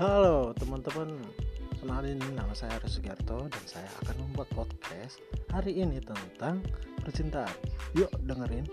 Halo teman-teman, kenalin nama saya Aris Sugiarto dan saya akan membuat podcast hari ini tentang percintaan. Yuk dengerin.